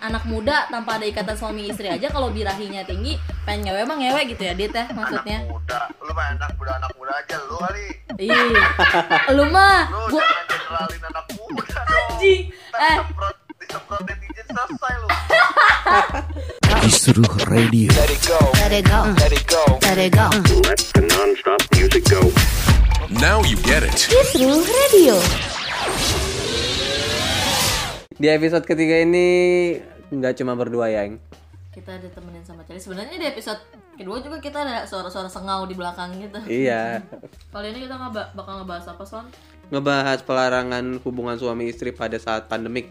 anak muda tanpa ada ikatan suami istri aja kalau birahinya tinggi pengen ngewe emang ngewe gitu ya dit ya maksudnya Anak muda, lu mah anak muda anak muda aja lu kali. Ih, lu mah Lu gua jangan generalin anak muda anjing. Eh, disemprot, disemprot netizen selesai lu. Kisruh Radio. Let it go, Let it go. let it go. Let it go. Let the non-stop music go. Now you get it. Kisruh Radio. Di episode ketiga ini nggak cuma berdua ya, Eng. kita ditemenin sama Celi. Sebenarnya di episode kedua juga kita ada suara-suara sengau di belakang gitu. Iya. Kali ini kita ngeba- bakal ngebahas apa, Son? Ngebahas pelarangan hubungan suami istri pada saat pandemik.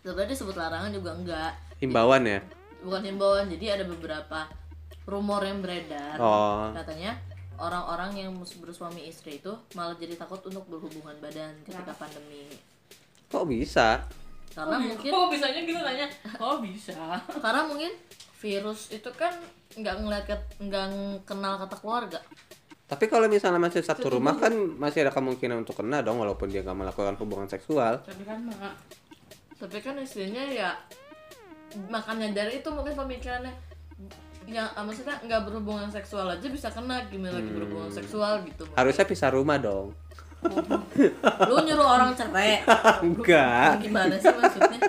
Sebenarnya disebut larangan juga enggak. Himbauan ya. Bukan himbauan, jadi ada beberapa rumor yang beredar. Oh. Katanya orang-orang yang bersuami istri itu malah jadi takut untuk berhubungan badan ketika pandemi. Kok bisa? Karena mungkin Oh bisanya gitu nanya. Oh bisa. Karena mungkin virus itu kan nggak ngeliat ke- nggak kenal kata keluarga. Tapi kalau misalnya masih satu rumah kan masih ada kemungkinan untuk kena dong walaupun dia nggak melakukan hubungan seksual. Tapi kan mak. Tapi kan istrinya ya makanya dari itu mungkin pemikirannya. Ya ah, maksudnya nggak berhubungan seksual aja bisa kena gimana lagi berhubungan seksual gitu Harusnya pisah rumah dong. Lu nyuruh orang cerai Enggak. gimana sih maksudnya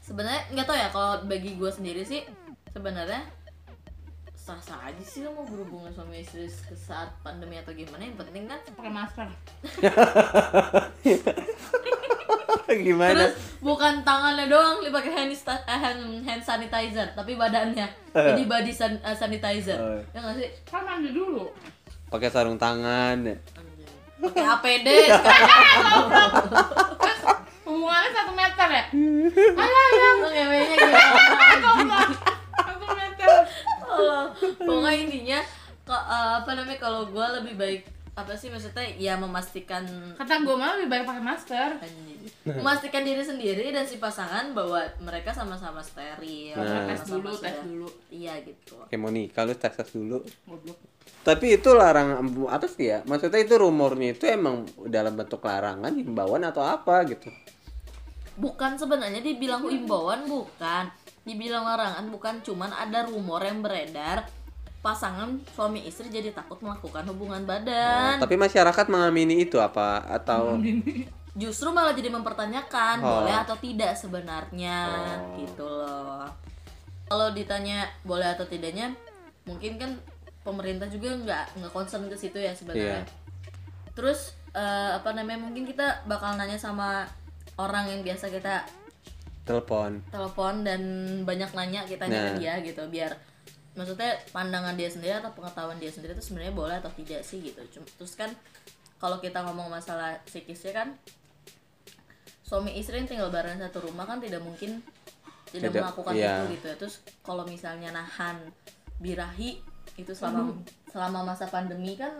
sebenarnya nggak tahu ya kalau bagi gue sendiri sih sebenarnya sah sah aja sih lo mau berhubungan sama istri ke saat pandemi atau gimana yang penting kan pakai masker Gimana? terus bukan tangannya doang dipakai hand, eh, hand, hand sanitizer tapi badannya jadi body san- eh, sanitizer Oh. ya nggak sih Kan mandi dulu Pakai sarung tangan. Pakai APD Hubungannya satu meter ya? Lu ngewenya gimana Satu meter. Allah. pokoknya intinya eh, apa namanya kalau gue lebih baik apa sih maksudnya ya memastikan Kata gue malah lebih baik pakai masker anjing. memastikan diri sendiri dan si pasangan bahwa mereka sama-sama steril Nah. Tes dulu, sama-sama tes sudah- dulu iya gitu Kayak Monica lu tes tes dulu. Goblok Tapi itu larangan apa sih ya? Maksudnya itu rumornya itu emang dalam bentuk larangan, himbauan atau apa gitu? bukan sebenarnya dibilang himbauan bukan dibilang larangan bukan cuman ada rumor yang beredar pasangan suami istri jadi takut melakukan hubungan badan Tapi masyarakat mengamini itu apa atau justru malah jadi mempertanyakan Oh. boleh atau tidak sebenarnya Oh. gitu loh kalau ditanya boleh atau tidaknya mungkin kan pemerintah juga nggak nggak concern ke situ ya sebenarnya Iya. terus eh, apa namanya mungkin kita bakal nanya sama orang yang biasa kita telepon? telepon dan banyak nanya kita nanya Nah. dia gitu biar maksudnya pandangan dia sendiri atau pengetahuan dia sendiri itu sebenarnya boleh atau tidak sih gitu Cuma- terus kan kalau kita ngomong masalah psikisnya kan suami istri yang tinggal bareng satu rumah kan tidak mungkin tidak, Tidak, melakukan iya. itu gitu ya terus kalau misalnya nahan birahi itu selama selama masa pandemi kan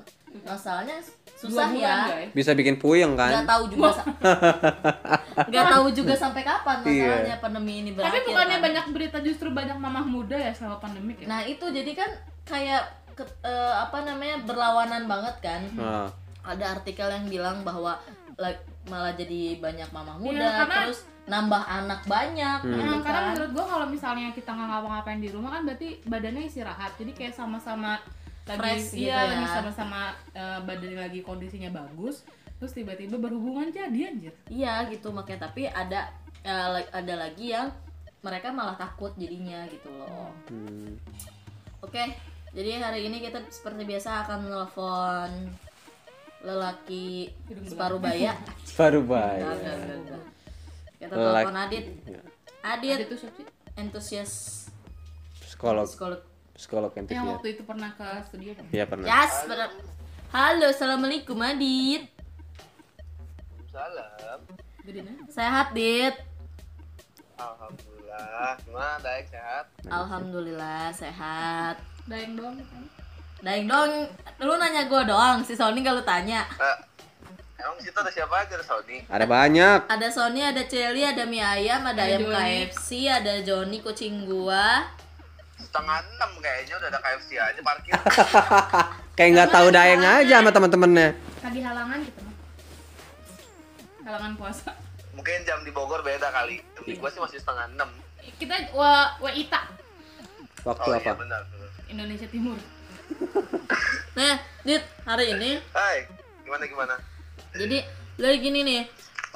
masalahnya susah bulan, ya. guys. Bisa bikin puyeng nggak kan? tahu juga nggak tahu juga sampai kapan masalahnya pandemi ini berakhir Tapi bukannya kan. banyak berita justru banyak mamah muda ya selama pandemik ya? Nah itu jadi kan kayak ke- eh, apa namanya berlawanan banget kan? Ah, ada artikel yang bilang bahwa la- malah jadi banyak mamah muda Iya, karena- terus nambah anak banyak Hmm. gitu Nah, karena kan. menurut gua kalau misalnya kita nggak ngapa-ngapain di rumah kan berarti badannya istirahat. Jadi kayak sama-sama lagi Fresh gitu iya, ya. lagi sama-sama eh, badannya lagi kondisinya bagus. Terus tiba-tiba berhubungan jadi anjir. iya gitu makanya tapi ada eh, la- ada lagi yang mereka malah takut jadinya gitu loh hmm. Oke, jadi hari ini kita seperti biasa akan menelpon lelaki separuh baya. Baru Enggak, baik. enggak, enggak, enggak. Kita telepon Adit. Adit, Ada tuh siapa sih? entusias Psikolog, psikolog. psikolog Yang waktu itu pernah ke studio kan? Iya pernah. Yes, benar. Halo, assalamualaikum Adit. Salam. Sehat, Dit. Alhamdulillah. Gimana Daik sehat? Alhamdulillah sehat. Daeng doang kan? Daeng dong, lu nanya gue doang, si Sony gak lu tanya. Eh, emang di situ ada siapa aja ada Sony? Ada banyak. Ada Sony, ada Celi, ada mie ayam, ada, ayam. KFC, ada Joni kucing gua. Setengah enam kayaknya udah ada KFC aja parkir. Kayak nggak tahu daeng aja sama temen-temennya. Lagi halangan gitu mah. Halangan puasa. Mungkin jam di Bogor beda kali. Di gua sih masih setengah enam. kita wa WITA Waktu Oh apa? iya benar. benar. Indonesia Timur. Nah, Dit, hari ini Hai, gimana gimana? Jadi dari gini nih,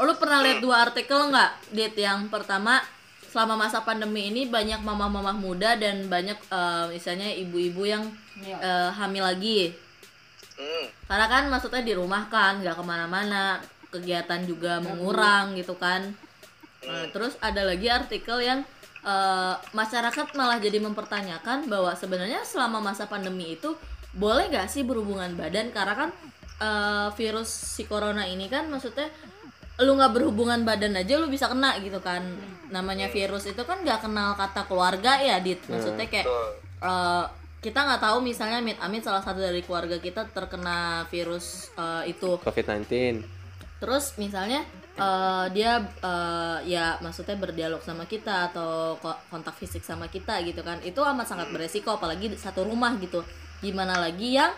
lu pernah lihat dua artikel nggak, Dit? Yang pertama, selama masa pandemi ini banyak mamah-mamah muda dan banyak eh, misalnya ibu-ibu yang Iya. eh, hamil lagi. Hmm. Karena kan maksudnya di rumah kan, nggak ke mana-mana, kegiatan juga mengurang gitu kan. Nah, terus ada lagi artikel yang eh, masyarakat malah jadi mempertanyakan bahwa sebenarnya selama masa pandemi itu boleh gak sih berhubungan badan karena kan eh, virus si corona ini kan maksudnya lu nggak berhubungan badan aja lu bisa kena gitu kan. Namanya virus itu kan nggak kenal kata keluarga ya dit. Maksudnya kayak eh, kita nggak tahu misalnya amit amit salah satu dari keluarga kita terkena virus eh, itu. COVID-19. terus misalnya eh, dia eh, ya maksudnya berdialog sama kita atau ko- kontak fisik sama kita gitu kan. Itu amat sangat beresiko apalagi satu rumah gitu. Gimana lagi yang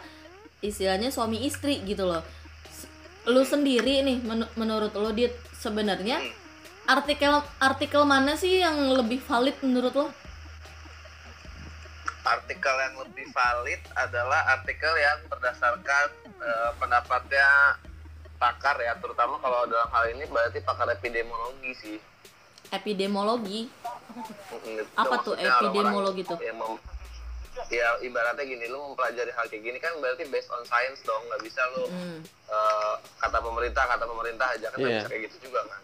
istilahnya suami istri gitu loh. Lu sendiri nih menu- menurut lu dit sebenarnya artikel artikel mana sih yang lebih valid menurut lo? Artikel yang lebih valid adalah artikel yang berdasarkan eh, pendapatnya pakar ya, terutama kalau dalam hal ini berarti pakar epidemiologi sih. epidemiologi? Itu Apa tuh epidemiologi tuh? orang-orang yang mem- ya ibaratnya gini, lu mempelajari hal kayak gini kan berarti based on science dong, nggak bisa lu Hmm. eh, kata pemerintah kata pemerintah aja kan Iya. bisa kayak gitu juga kan.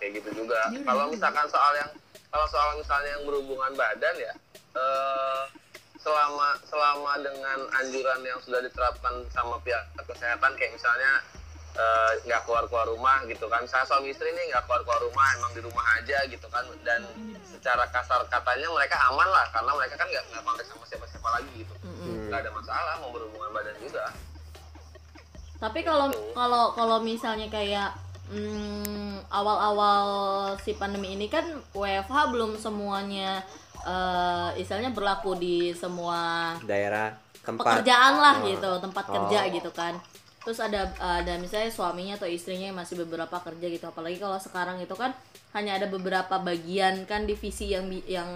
Kayak gitu juga. Kalau misalkan soal yang kalau soal misalnya yang berhubungan badan ya eh, selama selama dengan anjuran yang sudah diterapkan sama pihak kesehatan kayak misalnya nggak keluar keluar rumah gitu kan saya suami istri nih nggak keluar keluar rumah emang di rumah aja gitu kan dan secara kasar katanya mereka aman lah karena mereka kan nggak nggak kontak sama siapa siapa lagi gitu nggak ada masalah mau berhubungan badan juga Tapi kalau kalau kalau misalnya kayak mm, awal-awal si pandemi ini kan WFH belum semuanya eh istilahnya berlaku di semua Daerah tempat. pekerjaan lah Oh. gitu, tempat Oh. kerja gitu kan. Terus ada ada misalnya suaminya atau istrinya yang masih beberapa kerja gitu. Apalagi kalau sekarang itu kan hanya ada beberapa bagian kan divisi yang yang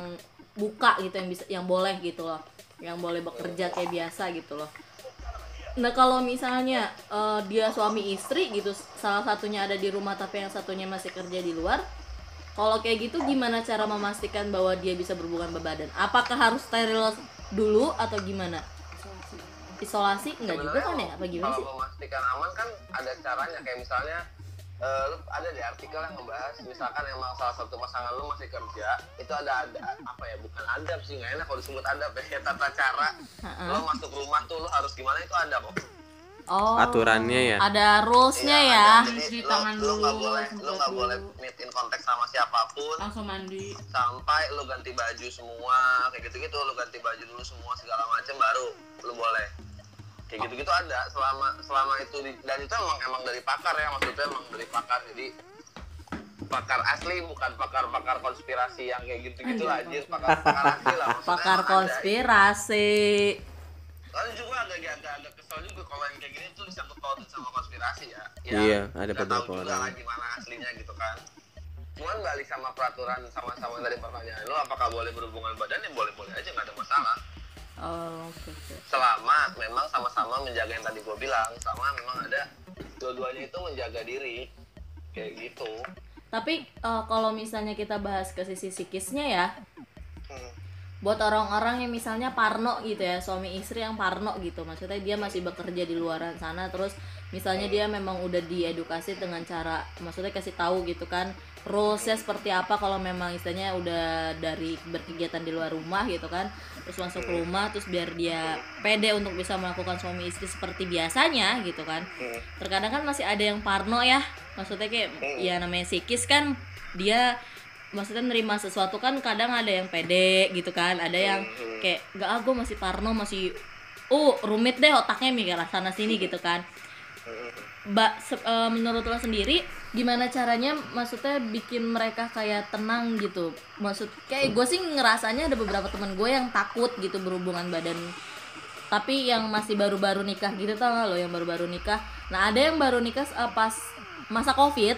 buka gitu yang bisa yang boleh gitu loh. Yang boleh bekerja kayak biasa gitu loh. Nah kalau misalnya eh, dia suami istri gitu, salah satunya ada di rumah tapi yang satunya masih kerja di luar, kalau kayak gitu gimana cara memastikan bahwa dia bisa berhubungan badan? Apakah harus steril dulu atau gimana? Isolasi enggak juga kan ya? Apa gimana kalau sih? memastikan aman kan ada caranya kayak misalnya eh, lu ada di artikel yang ngebahas misalkan emang salah satu pasangan lu masih kerja itu ada ada apa ya bukan adab sih nggak enak kalau disebut adab ya tata cara lo masuk rumah tuh lo harus gimana itu ada kok Oh, Aturannya ya? Ada rulesnya Iya, ya. ada. jadi Cuci tangan lo nggak dulu, boleh lo nggak boleh meet in kontak sama siapa pun langsung mandi sampai lo ganti baju semua kayak gitu gitu lo ganti baju dulu semua segala macam baru lo boleh kayak gitu gitu ada selama selama itu di- dan itu emang emang dari pakar ya maksudnya emang dari pakar jadi pakar asli bukan pakar pakar konspirasi yang kayak gitu gitu aja pakar pakar asli lah maksudnya Pakar ada. konspirasi. Lalu juga agak agak agak kesel juga kalau yang kayak gini tuh disangkut pautin sama konspirasi ya. Iya, ada nggak beberapa tahu juga orang. lah gimana aslinya gitu kan. Cuman balik sama peraturan sama-sama dari pertanyaan lo apakah boleh berhubungan badan ya boleh-boleh aja nggak ada masalah. Oh, oke oke. Selama memang sama-sama menjaga yang tadi gue bilang, sama memang ada dua-duanya itu menjaga diri kayak gitu. Tapi eh, kalau misalnya kita bahas ke sisi psikisnya ya, Hmm. buat orang-orang yang misalnya parno gitu ya suami istri yang parno gitu maksudnya dia masih bekerja di luaran sana terus misalnya dia memang udah diedukasi dengan cara maksudnya kasih tahu gitu kan rulesnya seperti apa kalau memang istilahnya udah dari berkegiatan di luar rumah gitu kan terus masuk ke rumah terus biar dia pede untuk bisa melakukan suami istri seperti biasanya gitu kan. Terkadang kan masih ada yang parno ya. Maksudnya kayak ya namanya psikis kan dia maksudnya nerima sesuatu kan kadang ada yang pede gitu kan. Ada yang kayak gak ah gue masih parno masih uh rumit deh otaknya mikir sana sini gitu kan Mbak se- eh, menurut lo sendiri gimana caranya maksudnya bikin mereka kayak tenang gitu? Maksud kayak gue sih ngerasanya ada beberapa teman gue yang takut gitu berhubungan badan tapi yang masih baru-baru nikah gitu tau gak lo? Yang baru-baru nikah. Nah ada yang baru nikah eh, pas masa covid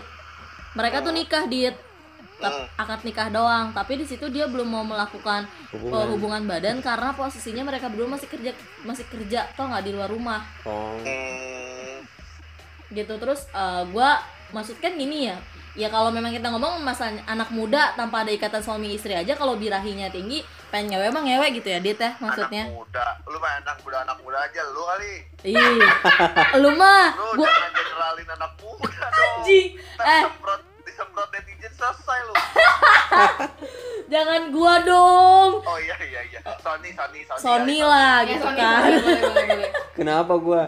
mereka tuh nikah di tap- akad nikah doang. Tapi di situ dia belum mau melakukan Hubungan. uh, hubungan badan karena posisinya mereka berdua masih kerja masih kerja toh nggak? Di luar rumah. Oh. Gitu. Terus uh, gua maksud kan gini ya. Ya kalau memang kita ngomong masalah anak muda tanpa ada ikatan suami istri aja kalau birahinya tinggi pengen ngewe emang ngewe gitu ya dit ya maksudnya. anak muda. Lu main anak muda anak muda aja lu kali. Ih lu mah lu gua jangan generalin anak muda dong. Anjing. Eh. disemprot disemprot netizen selesai lu. Jangan gua dong. Oh iya iya iya. Sony Sony Sony. Sony kali, lah Ya, gitu Sony, kan. boleh, boleh, boleh, boleh. Kenapa gua?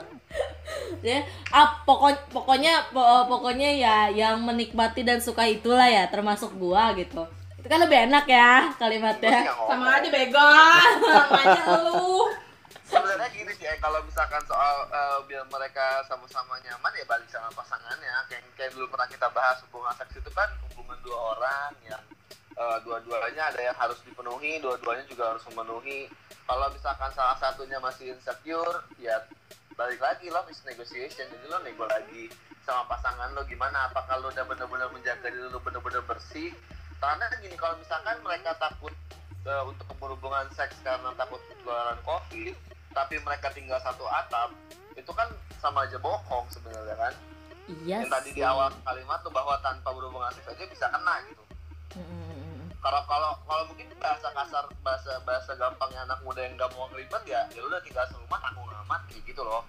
ya ah, pokok pokoknya po- pokoknya ya yang menikmati dan suka itulah ya termasuk gua gitu itu kan lebih enak ya kalimatnya. Sama aja bego. Sama aja lu. sebenarnya gini sih eh, kalau misalkan soal eh, biar mereka sama-sama nyaman ya balik sama pasangannya kayak kayak dulu pernah kita bahas hubungan seks itu kan hubungan dua orang yang eh, dua-duanya ada yang harus dipenuhi dua-duanya juga harus memenuhi kalau misalkan salah satunya masih insecure ya balik lagi love is negotiation. Jadi lo nego lagi sama pasangan lo gimana? Apakah lo udah bener-bener menjaga diri lo bener-bener bersih? Karena gini kalau misalkan mereka takut eh, untuk berhubungan seks karena takut ketularan covid tapi mereka tinggal satu atap itu kan sama aja bohong sebenarnya kan? Iya yang tadi di awal kalimat tuh bahwa tanpa berhubungan seks aja bisa kena gitu. Kalau kalau kalau mungkin bahasa kasar bahasa bahasa gampangnya anak muda yang nggak mau ngelibet ya ya udah tinggal serumah tanggung amat kayak gitu loh.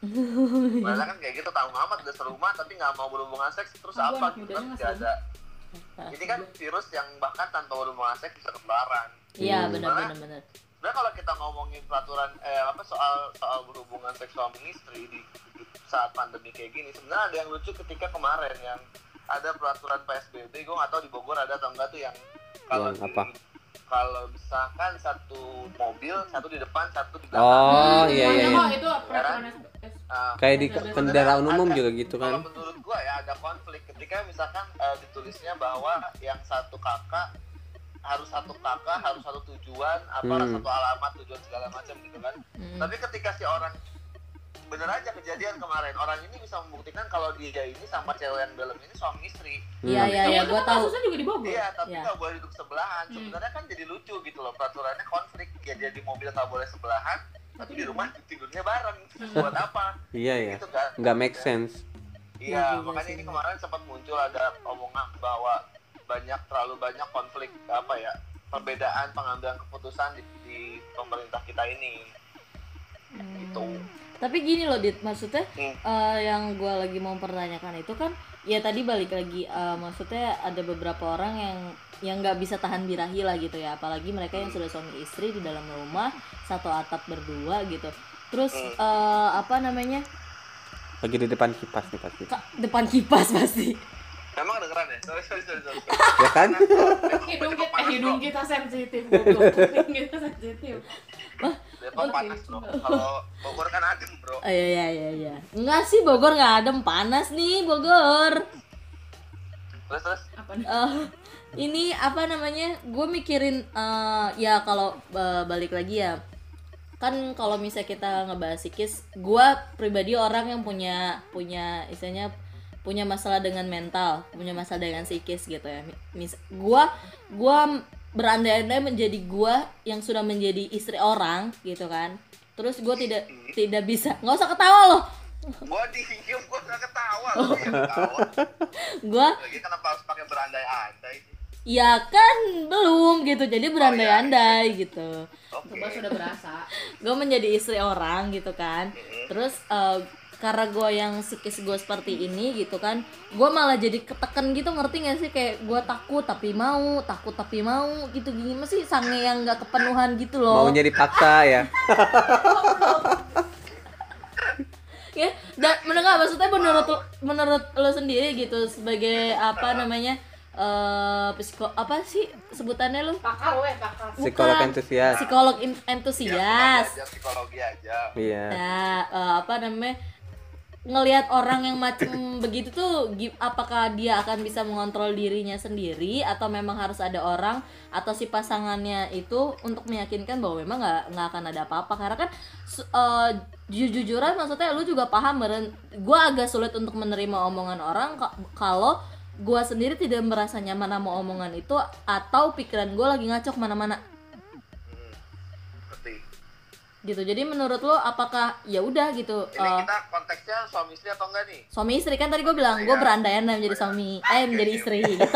Bahasa kan kayak gitu tanggung amat udah serumah tapi nggak mau berhubungan seks terus Aduh, apa? gitu kan nggak tidak ada. ini kan virus yang bahkan tanpa berhubungan seks bisa ketularan iya Hmm. benar benar benar. Sebenarnya kalau kita ngomongin peraturan eh apa soal soal berhubungan seks suami istri di, di saat pandemi kayak gini, sebenarnya ada yang lucu ketika kemarin yang ada peraturan PSBB, gue nggak tahu di Bogor ada atau enggak tuh yang kalau Yang di- apa? Kalau misalkan satu mobil, satu di depan, satu di belakang. Oh, iya Ada iya. kok iya. itu peraturan S- Ah, Kayak di kendaraan umum ada- juga gitu Kalau kan. menurut gua ya ada konflik ketika misalkan eh, ditulisnya bahwa yang satu kakak harus satu kakak harus satu tujuan apa Hmm. satu alamat tujuan segala macam gitu kan. Mm. Tapi ketika si orang bener aja kejadian kemarin orang ini bisa membuktikan kalau dia ini sama cewek yang dalam ini suami istri. iya iya iya kan tahu kasusnya juga di Bogor. Iya, tapi Iya. nggak boleh duduk sebelahan. Hmm. Sebenarnya kan jadi lucu gitu loh peraturannya konflik. Ya dia di mobil nggak boleh sebelahan, tapi di rumah tidurnya bareng. Terus buat apa? Iya ya. Gitu kan? Nggak make sense. Iya Iya, makanya ini kemarin sempat muncul ada omongan bahwa banyak terlalu banyak konflik apa ya perbedaan pengambilan keputusan di, di pemerintah kita ini. Tapi gini loh dit maksudnya Hmm. eh, yang gua lagi mau pertanyakan itu kan ya tadi balik lagi eh, maksudnya ada beberapa orang yang yang nggak bisa tahan birahi lah gitu ya apalagi mereka yang sudah suami istri di dalam rumah satu atap berdua gitu terus Hmm. eh, apa namanya Lagi di depan kipas nih pasti. Depan kipas pasti Emang kedengeran ya? Sorry, sorry, sorry. sorry. Ya kan? Hidung kita, eh, hidung kita sensitif. Hidung kita sensitif. Depok Oke, panas bro. Kalau Bogor kan adem bro. Oh, iya iya iya iya. Enggak sih Bogor nggak adem, panas nih Bogor. Terus terus. Apa nih? Eh, ini apa namanya? Gue mikirin eh, ya kalau eh, balik lagi ya. Kan kalau misalnya kita ngebahas psikis, gue pribadi orang yang punya punya istilahnya punya masalah dengan mental, punya masalah dengan psikis gitu ya. Mis gua gua berandai-andai menjadi gua yang sudah menjadi istri orang gitu kan. Terus gue tidak tidak bisa. nggak usah ketawa loh. Gua diem, gua nggak ketawa. Lu yang ketawa. Gua Lagi kenapa harus pakai berandai-andai ya kan belum gitu. Jadi berandai-andai gitu. Oke. Coba sudah berasa. gue menjadi istri orang gitu kan terus eh, karena gue yang psikis gue seperti ini gitu kan gue malah jadi ketekan gitu ngerti gak sih kayak gue takut tapi mau takut tapi mau gitu gini sih sange yang nggak kepenuhan gitu loh Mau jadi paksa ya. ya dan mendengar maksudnya menurut lo- menurut lo sendiri gitu sebagai apa namanya eh psiko apa sih sebutannya lo Pakar weh, pakar. Psikolog entusias. psikolog Ya, entusias belajar psikologi aja. Iya. ya eh, apa namanya ngelihat orang yang macam begitu tuh apakah dia akan bisa mengontrol dirinya sendiri atau memang harus ada orang atau si pasangannya itu untuk meyakinkan bahwa memang nggak nggak akan ada apa-apa karena kan su- eh, jujur-jujuran maksudnya lu juga paham meren gue agak sulit untuk menerima omongan orang ka- kalau gua sendiri tidak merasa nyaman sama omongan itu atau pikiran gua lagi ngaco ke mana-mana Hmm, ngerti. Gitu jadi menurut lo apakah ya udah gitu Ini eh, kita konteksnya suami istri atau enggak nih? suami istri kan tadi gue bilang gue Iya. berandai-andai menjadi suami eh menjadi istri gitu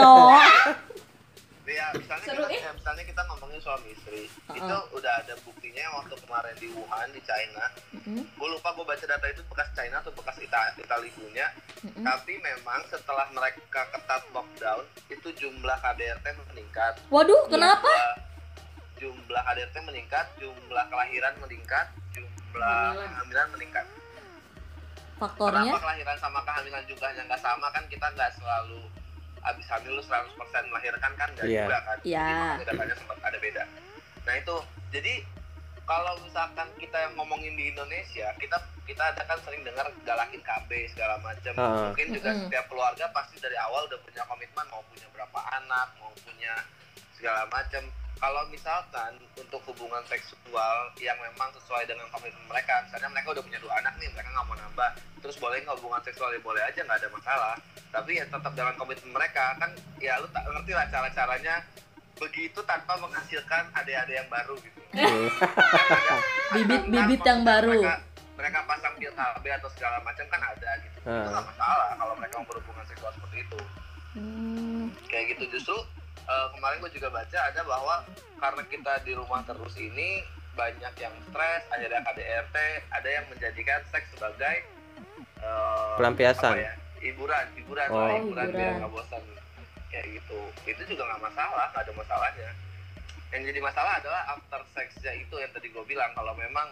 Ya, misalnya Seru, kita, eh. ya, misalnya kita ngomongin suami istri, Uh-uh. itu udah ada buktinya waktu kemarin di Wuhan di China. Mm-mm. Gue lupa gue baca data itu bekas China atau bekas Ita Itali punya. Tapi memang setelah mereka ketat lockdown, itu jumlah KDRT meningkat. waduh kenapa Jumlah, jumlah KDRT meningkat, jumlah kelahiran meningkat, jumlah Kehamilan. meningkat. faktornya Kenapa kelahiran sama kehamilan jumlahnya nggak sama kan kita nggak selalu habis hamil lu 100% melahirkan kan nggak Iya. juga kan. Iya. Jadi makanya datanya sempat ada beda. Nah itu jadi kalau misalkan kita yang ngomongin di Indonesia, kita kita ada kan sering dengar galakin KB segala macam. Ah. Mungkin juga Mm-mm. setiap keluarga pasti dari awal udah punya komitmen mau punya berapa anak, mau punya segala macam. Kalau misalkan untuk hubungan seksual yang memang sesuai dengan komitmen mereka, misalnya mereka udah punya dua anak nih, mereka nggak mau nambah, terus boleh nggak hubungan seksual ya boleh aja nggak ada masalah. Tapi ya tetap dengan komitmen mereka kan, ya lu tak ngerti lah cara-caranya begitu tanpa menghasilkan adik-adik yang baru gitu. Bibit-bibit Kan yang baru. Mereka, mereka pasang pil KB atau segala macam kan ada gitu. Itu Ah. nggak masalah kalau mereka mau berhubungan seksual seperti itu Hmm, kayak gitu justru eh, kemarin gue juga baca ada bahwa karena kita di rumah terus ini banyak yang stres ada KDRT ada yang menjadikan seks sebagai eh, Pelampiasan. ya, hiburan hiburan. Oh. Oh, hiburan biar nggak bosan kayak gitu. Itu juga nggak masalah nggak ada masalahnya. Yang jadi masalah adalah after sexnya itu yang tadi gue bilang. Kalau memang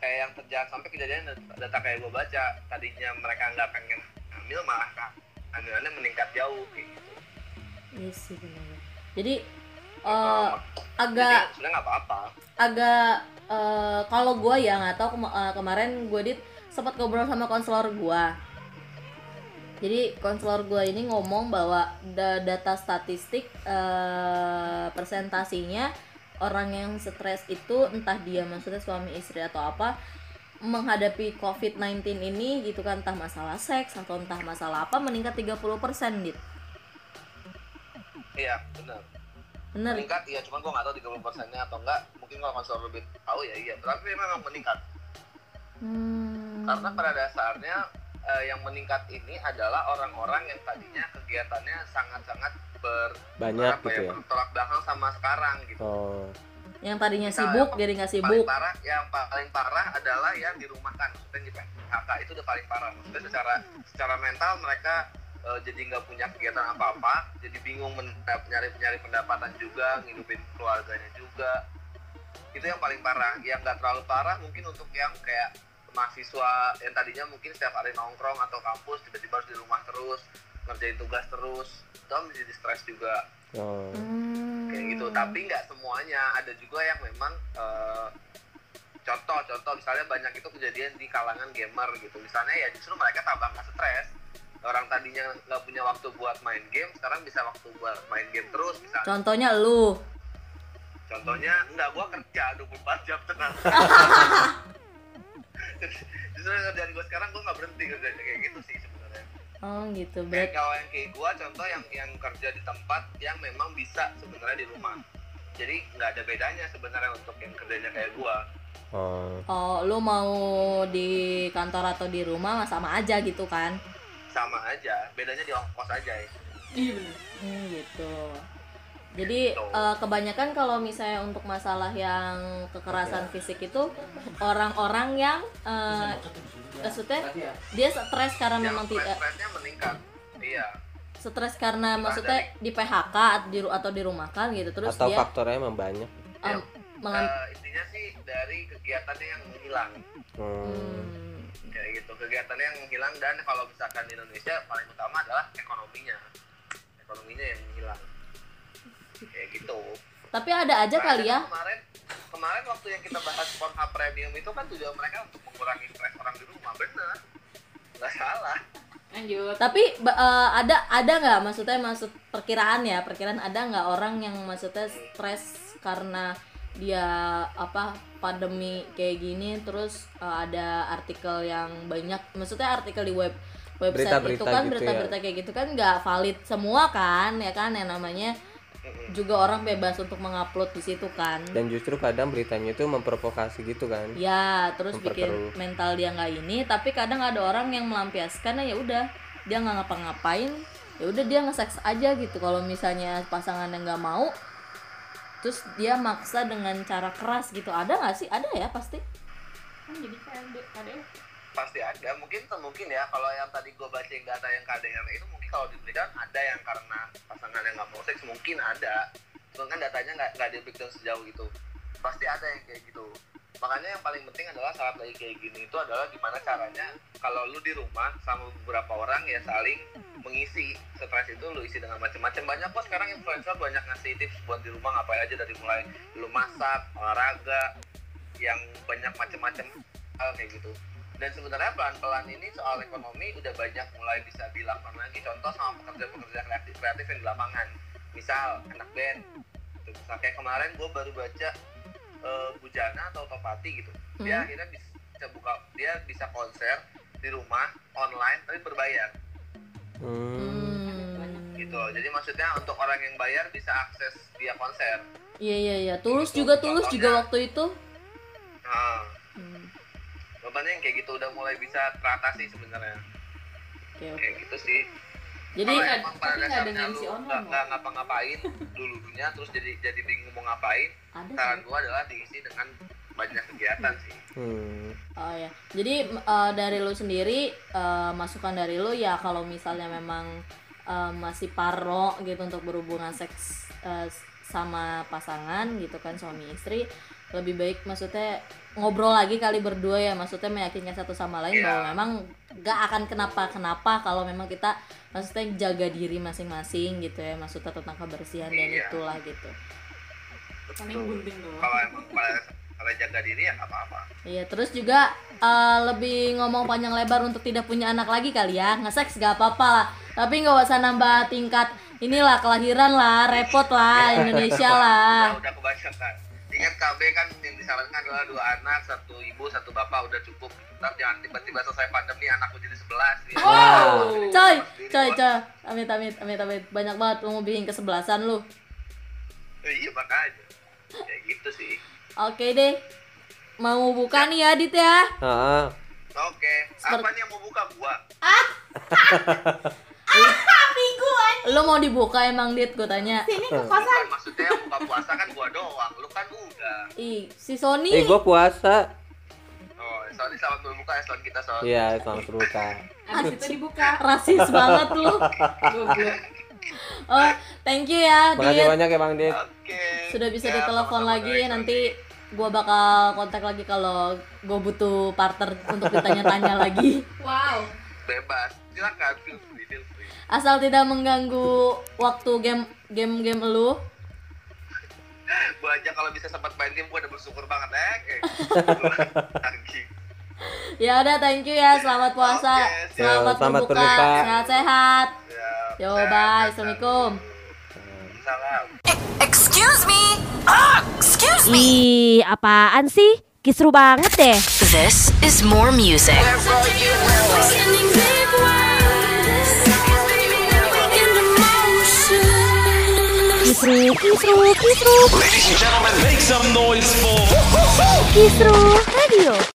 kayak yang terjadi sampai kejadian data kayak gue baca tadinya mereka nggak pengen hamil malah kehamilannya meningkat jauh kayak gitu. Iya sih benar. Jadi eh, agak sebenarnya nggak apa-apa. agak eh, kalau gue ya nggak tahu kema- eh, kemarin gue dit sempat ngobrol sama konselor gue jadi konselor gue ini ngomong bahwa da- data statistik eh, presentasinya orang yang stres itu entah dia maksudnya suami istri atau apa menghadapi COVID-19 ini gitu kan entah masalah seks atau entah masalah apa meningkat 30% gitu. Iya, benar. Bener. Meningkat, iya. Cuman gue nggak tahu 30 persennya atau enggak. Mungkin kalau konselor lebih tahu ya iya. Tapi memang meningkat. Hmm. Karena pada dasarnya eh, yang meningkat ini adalah orang-orang yang tadinya kegiatannya sangat-sangat ber Banyak apa gitu ya. bertolak belakang sama sekarang gitu. Oh. Yang tadinya Nah, sibuk yang jadi nggak Paling sibuk. parah, yang paling parah adalah yang dirumahkan. Maksudnya di PHK itu udah paling parah. Maksudnya secara secara mental mereka eh, jadi nggak punya kegiatan apa-apa, jadi bingung nyari nyari pendapatan juga, ngidupin keluarganya juga. Itu yang paling parah. Yang nggak terlalu parah mungkin untuk yang kayak mahasiswa yang tadinya mungkin setiap hari nongkrong atau kampus tiba-tiba harus di rumah terus ngerjain tugas terus itu kan menjadi stres juga Oh. Hmm. kayak gitu tapi nggak semuanya ada juga yang memang eh, contoh contoh misalnya banyak itu kejadian di kalangan gamer gitu misalnya ya justru mereka tambah nggak stres orang tadinya nggak punya waktu buat main game sekarang bisa waktu buat main game terus misalnya Contohnya lu. contohnya enggak gua kerja 24 jam tenang justru kerjaan gua sekarang gua nggak berhenti kerjanya kayak gitu sih sebenarnya Oh gitu. kayak Berarti kalau yang kayak gua contoh yang yang kerja di tempat yang memang bisa sebenarnya di rumah jadi nggak ada bedanya sebenarnya untuk yang kerjanya kayak gua Oh. oh lu mau di kantor atau di rumah mah sama aja gitu kan? Sama aja bedanya di ongkos aja ya. Iya. Hmm, gitu. Jadi eh, kebanyakan kalau misalnya untuk masalah yang kekerasan fisik itu orang-orang yang eh, maksudnya dia stres karena yang memang tidak meningkat. Iya. stres karena maksudnya di PHK di atau dirumahkan gitu terus Atau dia faktornya emang banyak. mengam- Eh, intinya sih dari kegiatannya yang hilang. Hmm. hmm, kegiatannya yang hilang dan kalau misalkan di Indonesia paling utama adalah ekonominya. Ekonominya yang hilang kayak gitu. Tapi ada aja kali ya. kemarin kemarin waktu yang kita bahas Pornhub Premium itu kan tujuan mereka untuk mengurangi stres orang di rumah. Bener nggak salah. Lanjut. tapi eh, ada ada nggak? Maksudnya maksud perkiraan ya perkiraan ada nggak orang yang maksudnya stres karena dia apa pandemi kayak gini terus eh, ada artikel yang banyak maksudnya artikel di web website Berita-berita itu kan gitu berita-berita kayak gitu kan nggak valid semua kan ya kan yang namanya juga orang bebas untuk mengupload di situ kan. Dan justru kadang beritanya itu memprovokasi gitu kan. Ya terus bikin mental dia nggak ini tapi kadang ada orang yang melampiaskan ya udah dia nggak ngapa-ngapain ya udah dia nge-seks aja gitu. Kalau misalnya pasangan yang nggak mau terus dia maksa dengan cara keras gitu. Ada nggak sih? Ada ya pasti. Kan jadi KD KDR pasti ada. Mungkin mungkin ya kalau yang tadi gue baca yang data yang KDR itu mungkin kalau diberikan ada yang karena pasangan yang nggak mau seks mungkin ada. Cuman kan datanya nggak nggak di breakdown sejauh itu. Pasti ada yang kayak gitu makanya yang paling penting adalah saat lagi kayak gini itu adalah gimana caranya kalau lu di rumah sama beberapa orang ya saling mengisi stres itu lu isi dengan macam-macam banyak kok sekarang influencer banyak ngasih tips buat di rumah ngapain aja dari mulai lu masak olahraga yang banyak macam-macam hal kayak gitu. Dan sebenarnya pelan-pelan ini soal ekonomi udah banyak mulai bisa dilakukan lagi. Contoh sama pekerja-pekerja kreatif, kreatif yang di lapangan. Misal anak band. Kayak kemarin gue baru baca eh, Bujana atau Topati gitu. Dia akhirnya bisa buka dia bisa konser di rumah online tapi berbayar. Hmm. gitu. Jadi maksudnya untuk orang yang bayar bisa akses dia konser. Iya iya iya. Tulus juga tulus juga waktu itu. Nah Hmm, bebannya yang kayak gitu udah mulai bisa teratasi sebenarnya. Oke oke. kayak gitu sih jadi Kalau nggak- tapi lu si online, nggak ngapa-ngapain dulunya terus jadi jadi bingung mau ngapain ada saran gua adalah diisi dengan banyak kegiatan sih. Hmm. Oh ya, jadi eh, dari lu sendiri eh, masukan dari lu ya kalau misalnya memang eh, masih parno gitu untuk berhubungan seks eh, sama pasangan gitu kan suami istri, lebih baik maksudnya ngobrol lagi kali berdua ya, maksudnya meyakinkan satu sama lain Iya. bahwa memang gak akan kenapa kenapa kalau memang kita maksudnya jaga diri masing-masing gitu ya, maksudnya tentang kebersihan dan Iya. itulah gitu. paling Betul. gunting doang kalau emang pada kalau jaga diri ya apa-apa Iya, terus juga eh, lebih ngomong panjang lebar untuk tidak punya anak lagi kali ya. Nge-seks gak apa-apa lah. Tapi nggak usah nambah tingkat inilah kelahiran lah, repot lah, Indonesia lah. udah, udah kebanyakan ingat KB kan yang disarankan adalah dua anak satu ibu satu bapak udah cukup ntar jangan tiba-tiba selesai pandemi anakku jadi sebelas ya. Wow, coy, Sendiri, coy, Bos. coy. Amit, amit, amit, amit. Banyak banget lu mau bikin kesebelasan lu. Eh, iya makanya kayak gitu sih Oke deh. Mau buka nih ya, Dit ya. Ah, oke apa nih yang mau buka gua Lu mau dibuka emang, Dit? Gue tanya. sini ke kosan bukan maksudnya yang buka puasa kan gua doang lu kan udah Ih, si Sony. eh gua puasa. oh soalnya selamat berbuka ya selamat kita selamat Iya, selamat berbuka. abis itu dibuka Rasis banget lu. goblok Oh, thank you ya, Makasih Dit. banyak ya Bang Dit. oke sudah bisa Ya, ditelepon lagi baik, nanti gua bakal kontak lagi kalau gue butuh partner untuk ditanya-tanya lagi wow bebas silakan feel free feel free asal tidak mengganggu waktu game game game lu gua aja kalau bisa sempat main game gua udah bersyukur banget eh eh. ya udah thank you ya selamat puasa Oke, selamat. Selamat berbuka berbuka. sehat-sehat ya, Yo, sehat, bye. sehat. Assalamualaikum. salam Excuse me. Ah, excuse me. Ih, apaan sih? Kisru banget deh. This is more music. Kisru, kisru, kisru, Ladies and gentlemen, make some noise for. kisru radio.